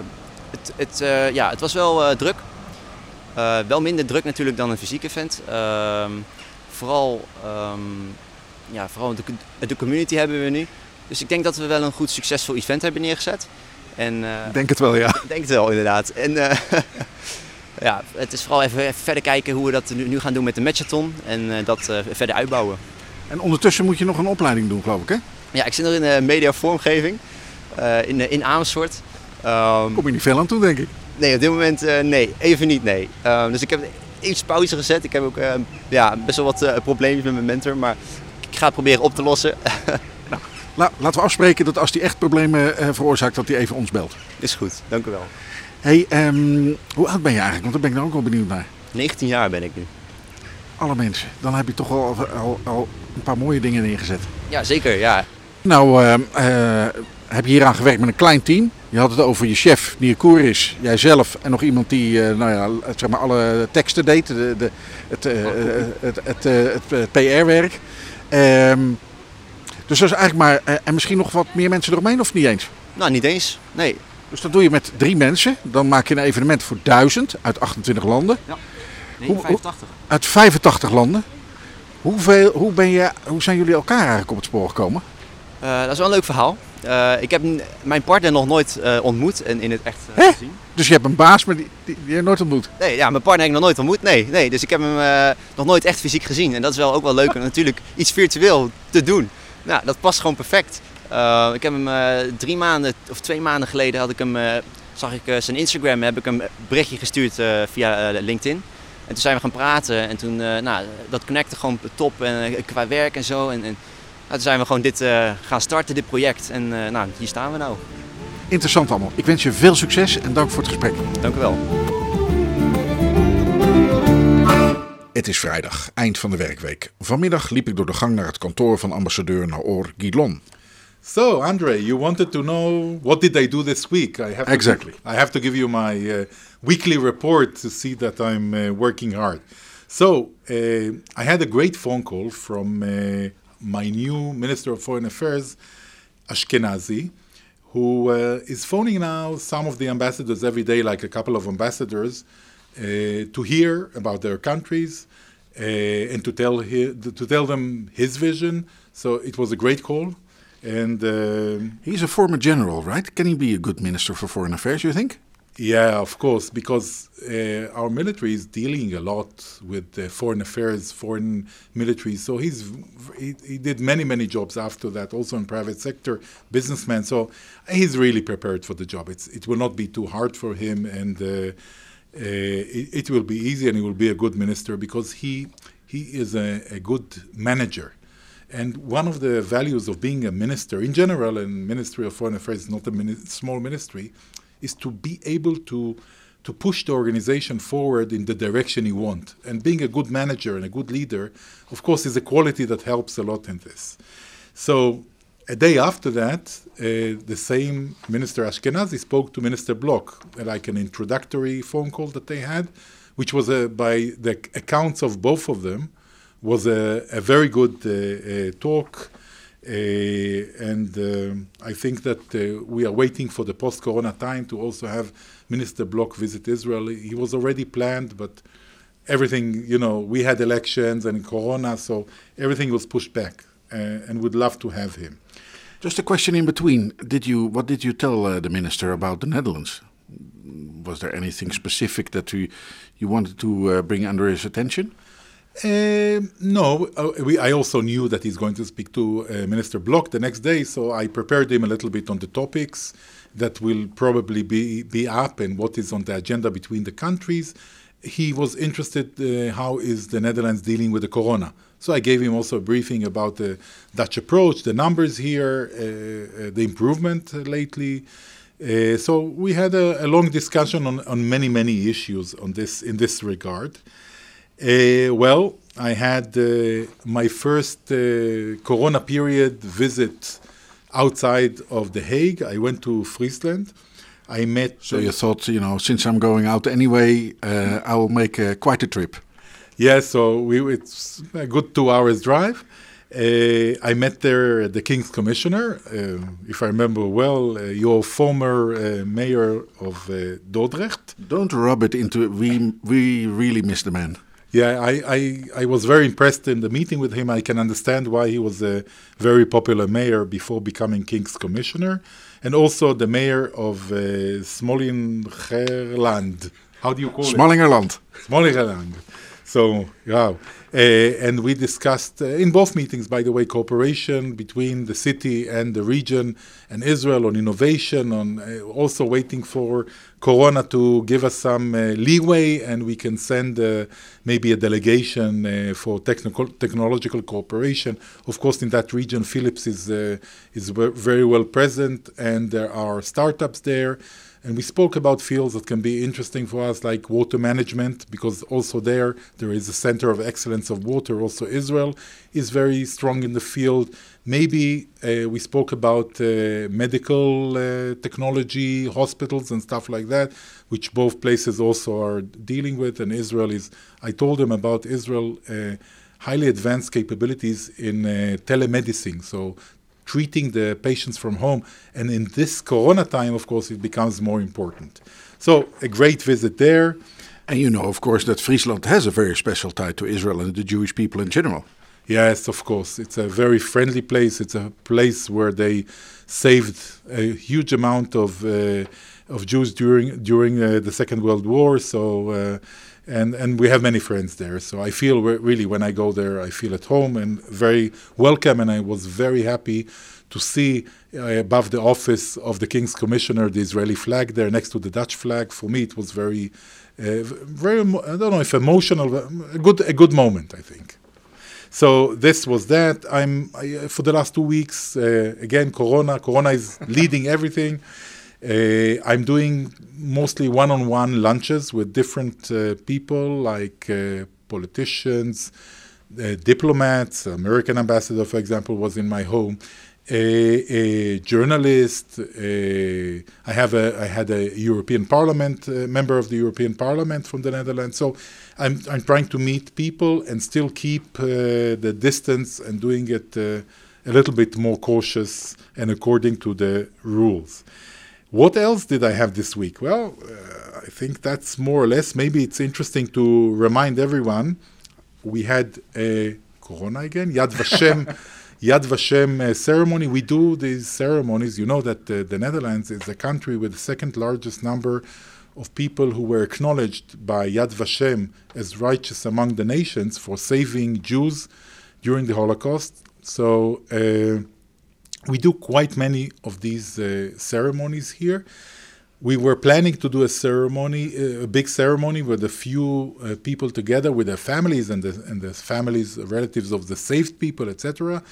het, het, eh, ja, het was wel druk. Eh, wel minder druk natuurlijk dan een fysiek event. Ehm, vooral, ehm, ja, vooral de, de community hebben we nu. Dus ik denk dat we wel een goed succesvol event hebben neergezet. En, eh, denk het wel, ja. denk het wel inderdaad. En eh, ja, het is vooral even, even verder kijken hoe we dat nu, nu gaan doen met de matchathon. En dat verder uitbouwen. En ondertussen moet je nog een opleiding doen, geloof ik, hè? Ja, ik zit nog in de media vormgeving in, in Amersfoort. Ehm, Kom je niet veel aan toe, denk ik. Nee, op dit moment eh, nee. Even niet, nee. Ehm, dus ik heb iets pauze gezet. Ik heb ook eh, ja, best wel wat eh, probleempjes met mijn mentor, maar ik ga het proberen op te lossen. La- laten we afspreken dat als hij echt problemen eh, veroorzaakt, dat hij even ons belt. Is goed, dank u wel. hey, ehm, hoe oud ben je eigenlijk? Want daar ben ik nou ook wel benieuwd naar. 19 jaar ben ik nu. Alle mensen. Dan heb je toch al, al, al een paar mooie dingen neergezet. Ja, zeker, ja. Nou, ehm, eh, heb je hier aan gewerkt met een klein team. Je had het over je chef, Nier Koeris, jijzelf en nog iemand die eh, nou ja, het- zeg maar alle teksten deed, de, de, het, eh, het, het, eh, het, eh, PR-werk. Ehm, dus dat is eigenlijk maar, eh, en misschien nog wat meer mensen eromheen of niet eens? Nou, niet eens. Nee. Dus dat doe je met drie mensen. Dan maak je een evenement voor duizend uit 28 landen. nee Hoe- 85. Uit 85 landen. Hoeveel, hoe, ben je, hoe zijn jullie elkaar eigenlijk op het spoor gekomen? Eh, dat is wel een leuk verhaal. Eh, ik heb mijn partner nog nooit eh, ontmoet en in het echt eh, gezien. Dus je hebt een baas, maar die, die, die je nooit ontmoet. Nee, ja, mijn partner heb ik nog nooit ontmoet. Nee, nee. Dus ik heb hem nog nooit echt fysiek gezien. En dat is wel ook wel leuk om natuurlijk iets virtueel te doen. Nou, dat past gewoon perfect. Ik heb hem drie maanden of twee maanden geleden had ik hem, zag ik zijn Instagram, heb ik hem een berichtje gestuurd via LinkedIn. En toen zijn we gaan praten en toen, nou, dat connecte gewoon top en qua werk en zo. En, en toen zijn we gewoon dit eh, gaan starten, dit project. En eh, nou, hier staan we nou. Interessant allemaal. Ik wens je veel succes en dank voor het gesprek. Dank u wel. Het is vrijdag, eind van de werkweek. Vanmiddag liep ik door de gang naar het kantoor van ambassadeur Naor Guilon. So, Andre, you wanted to know what did I do this week? I have to Exactly. I have to give you my uh, weekly report to see that I'm uh, working hard. So, uh, I had a great phone call from uh, my new Minister of Foreign Affairs, Ashkenazi, who uh, is phoning now some of the ambassadors every day, like a couple of ambassadors, uh, to hear about their countries uh, and to tell to tell them his vision. So it was a great call. And um He's a former general, right? Can he be a good minister for foreign affairs, you think? Yeah, of course, because uh, our military is dealing a lot with uh, foreign affairs, foreign military. So he's he, he did many many jobs after that, also in private sector, businessman. So he's really prepared for the job. It's it will not be too hard for him, and uh, uh, it, it will be easy, and he will be a good minister because he he is a, a good manager. And one of the values of being a minister in general, and Ministry of Foreign Affairs is not a mini- small ministry, is to be able to to push the organization forward in the direction you want. And being a good manager and a good leader, of course, is a quality that helps a lot in this. So a day after that, uh, the same Minister Ashkenazi spoke to Minister Bloch, like an introductory phone call that they had, which was uh, by the accounts of both of them, was a, a very good uh, uh, talk. Uh, and um, I think that uh, we are waiting for the post corona time to also have Minister Bloch visit Israel. He was already planned, but everything, you know, we had elections and corona, so everything was pushed back. Uh, and would love to have him. Just a question in between. Did you what did you tell uh, the minister about the Netherlands? Was there anything specific that you you wanted to uh, bring under his attention? Um, no, uh, we, I also knew that he's going to speak to uh, Minister Bloch the next day, so I prepared him a little bit on the topics that will probably be, be up and what is on the agenda between the countries. He was interested uh, how is the Netherlands dealing with the corona. So I gave him also a briefing about the Dutch approach, the numbers here, uh, uh, the improvement lately. Uh, so we had a, a long discussion on, on many many issues on this in this regard. Uh, well, I had uh, my first uh, Corona period visit outside of The Hague. I went to Friesland. I met. So you thought, you know, since I'm going out anyway, uh, I will make uh, quite a trip. Yeah, so we it's a good two hours drive. Uh, I met there the King's Commissioner, uh, if I remember well, uh, your former uh, mayor of uh, Dordrecht. Don't rub it into we we really miss the man. Yeah, I, I, I was very impressed in the meeting with him. I can understand why he was a very popular mayor before becoming King's Commissioner. And also the mayor of uh, Smolingerland. How do you call it? Smallingerland. Smolingerland. So, yeah. Uh, and we discussed uh, in both meetings, by the way, cooperation between the city and the region and Israel on innovation, on uh, also waiting for Corona to give us some leeway and we can send maybe a delegation for technical technological cooperation. Of course, in that region, Philips is, is ve- very well present and there are startups there. And we spoke about fields that can be interesting for us, like water management, because also there there is a center of excellence of water. Also, Israel is very strong in the field. Maybe uh, we spoke about uh, medical uh, technology, hospitals, and stuff like that, which both places also are dealing with. And Israel is. I told them about Israel. Uh, highly advanced capabilities in uh, telemedicine, so treating the patients from home. And in this corona time, of course, it becomes more important. So, a great visit there. And you know, of course, that Friesland has a very special tie to Israel and the Jewish people in general. Yes, of course. It's a very friendly place. It's a place where they saved a huge amount of uh, of Jews during during uh, the Second World War. So, uh, and and we have many friends there. So I feel re- really when I go there, I feel at home and very welcome. And I was very happy to see uh, above the office of the King's Commissioner the Israeli flag there next to the Dutch flag. For me, it was very, uh, very. I don't know if emotional, but a good a good moment. I think. So this was that. I'm I, for the last two weeks uh, again. Corona. Corona is leading everything. Uh, I'm doing mostly one-on-one lunches with different uh, people, like uh, politicians, uh, diplomats. American ambassador, for example, was in my home. A, a journalist. A, I have a. I had a European Parliament uh, member of the European Parliament from the Netherlands. So I'm I'm trying to meet people and still keep uh, the distance and doing it a little bit more cautious and according to the rules. What else did I have this week? Well, uh, I think that's more or less. Maybe it's interesting to remind everyone we had a Corona again, Yad Vashem. Yad Vashem uh, ceremony. We do these ceremonies. You know that uh, the Netherlands is a country with the second largest number of people who were acknowledged by Yad Vashem as righteous among the nations for saving Jews during the Holocaust. So uh, we do quite many of these uh, ceremonies here. We were planning to do a ceremony, uh, a big ceremony with a few uh, people together with their families and the, and the families, relatives of the saved people, etc.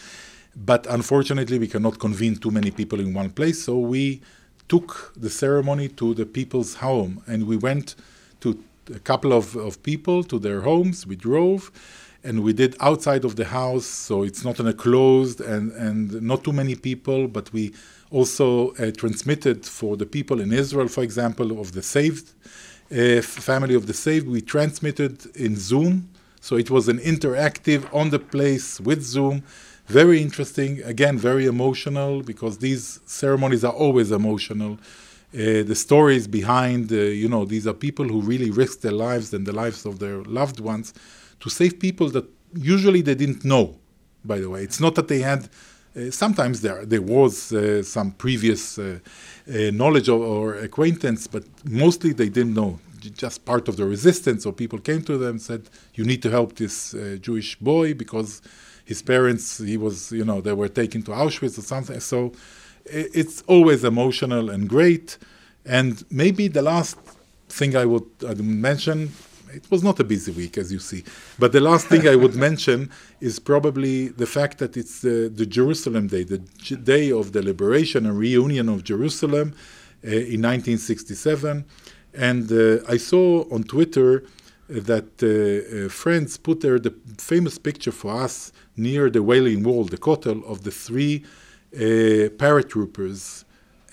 But unfortunately, we cannot convene too many people in one place. So we took the ceremony to the people's home and we went to a couple of, of people to their homes. We drove and we did outside of the house, so it's not in a closed and, and not too many people, but we also uh, transmitted for the people in Israel, for example, of the saved uh, family of the saved, we transmitted in Zoom. So it was an interactive on the place with Zoom. Very interesting, again, very emotional because these ceremonies are always emotional. Uh, the stories behind, uh, you know, these are people who really risked their lives and the lives of their loved ones to save people that usually they didn't know, by the way. It's not that they had uh, sometimes there there was uh, some previous uh, knowledge or, or, acquaintance, but mostly they didn't know. Just part of the resistance, or people came to them and said, "You need to help this Jewish boy because his parents, he was, you know, they were taken to Auschwitz or something." So it's always emotional and great. And maybe the last thing I would I'd mention it was not a busy week, as you see. But the last thing I would mention is probably the fact that it's the, the Jerusalem Day, the J- day of the liberation and reunion of Jerusalem uh, in 1967. And uh, I saw on Twitter that uh, uh, friends put there the famous picture for us near the Wailing Wall, the Kotel, of the three uh, paratroopers.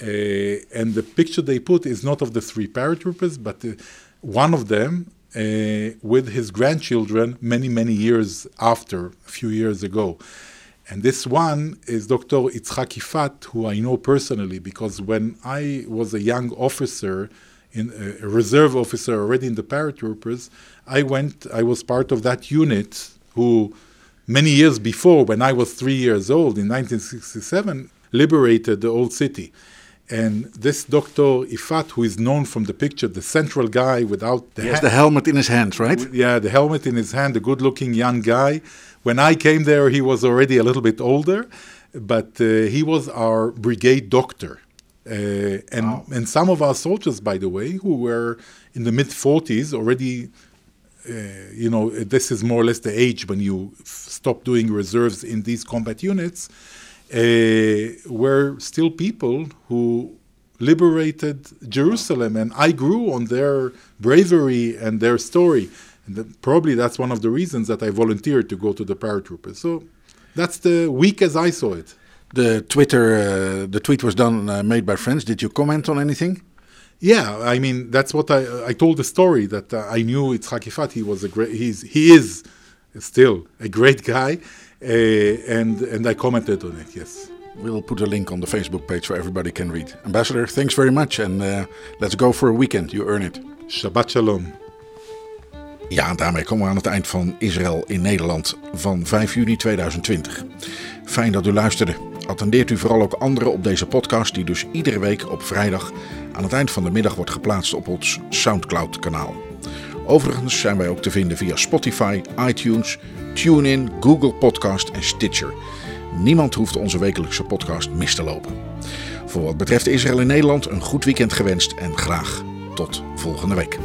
Uh, and the picture they put is not of the three paratroopers, but uh, one of them uh, Uh, with his grandchildren many, many years after, a few years ago. And this one is Dr. Itzhak Ifat, who I know personally because when I was a young officer, in uh, a reserve officer already in the paratroopers, I went, I was part of that unit who many years before, when I was three years old in 1967, liberated the old city. And this Dr. Ifat, who is known from the picture, the central guy without the, ha- the helmet in his hand, right? Yeah, the helmet in his hand, the good looking young guy. When I came there, he was already a little bit older, but uh, he was our brigade doctor. Uh, and, wow. and some of our soldiers, by the way, who were in the mid 40s already, uh, you know, this is more or less the age when you f- stop doing reserves in these combat units were still people who liberated Jerusalem, and I grew on their bravery and their story. And probably that's one of the reasons that I volunteered to go to the paratroopers. So that's the week as I saw it. The Twitter, uh, the tweet was done, uh, made by friends. Did you comment on anything? Yeah, I mean that's what I I told the story that uh, I knew it's Ifat. He was a great. He's he is still a great guy, uh, and and I commented on it. Yes. We'll put a link on the Facebook page so everybody can read. Ambassador, thanks very much, and uh, let's go for a weekend. You earn it. Shabbat shalom. Ja, en daarmee komen we aan het eind van Israël in Nederland van 5 juni 2020. Fijn dat u luisterde. Attendeert u vooral ook anderen op deze podcast, die dus iedere week op vrijdag aan het eind van de middag wordt geplaatst op ons Soundcloud-kanaal. Overigens zijn wij ook te vinden via Spotify, iTunes, TuneIn, Google Podcast en Stitcher. Niemand hoeft onze wekelijkse podcast mis te lopen. Voor wat betreft Israël in Nederland een goed weekend gewenst en graag tot volgende week.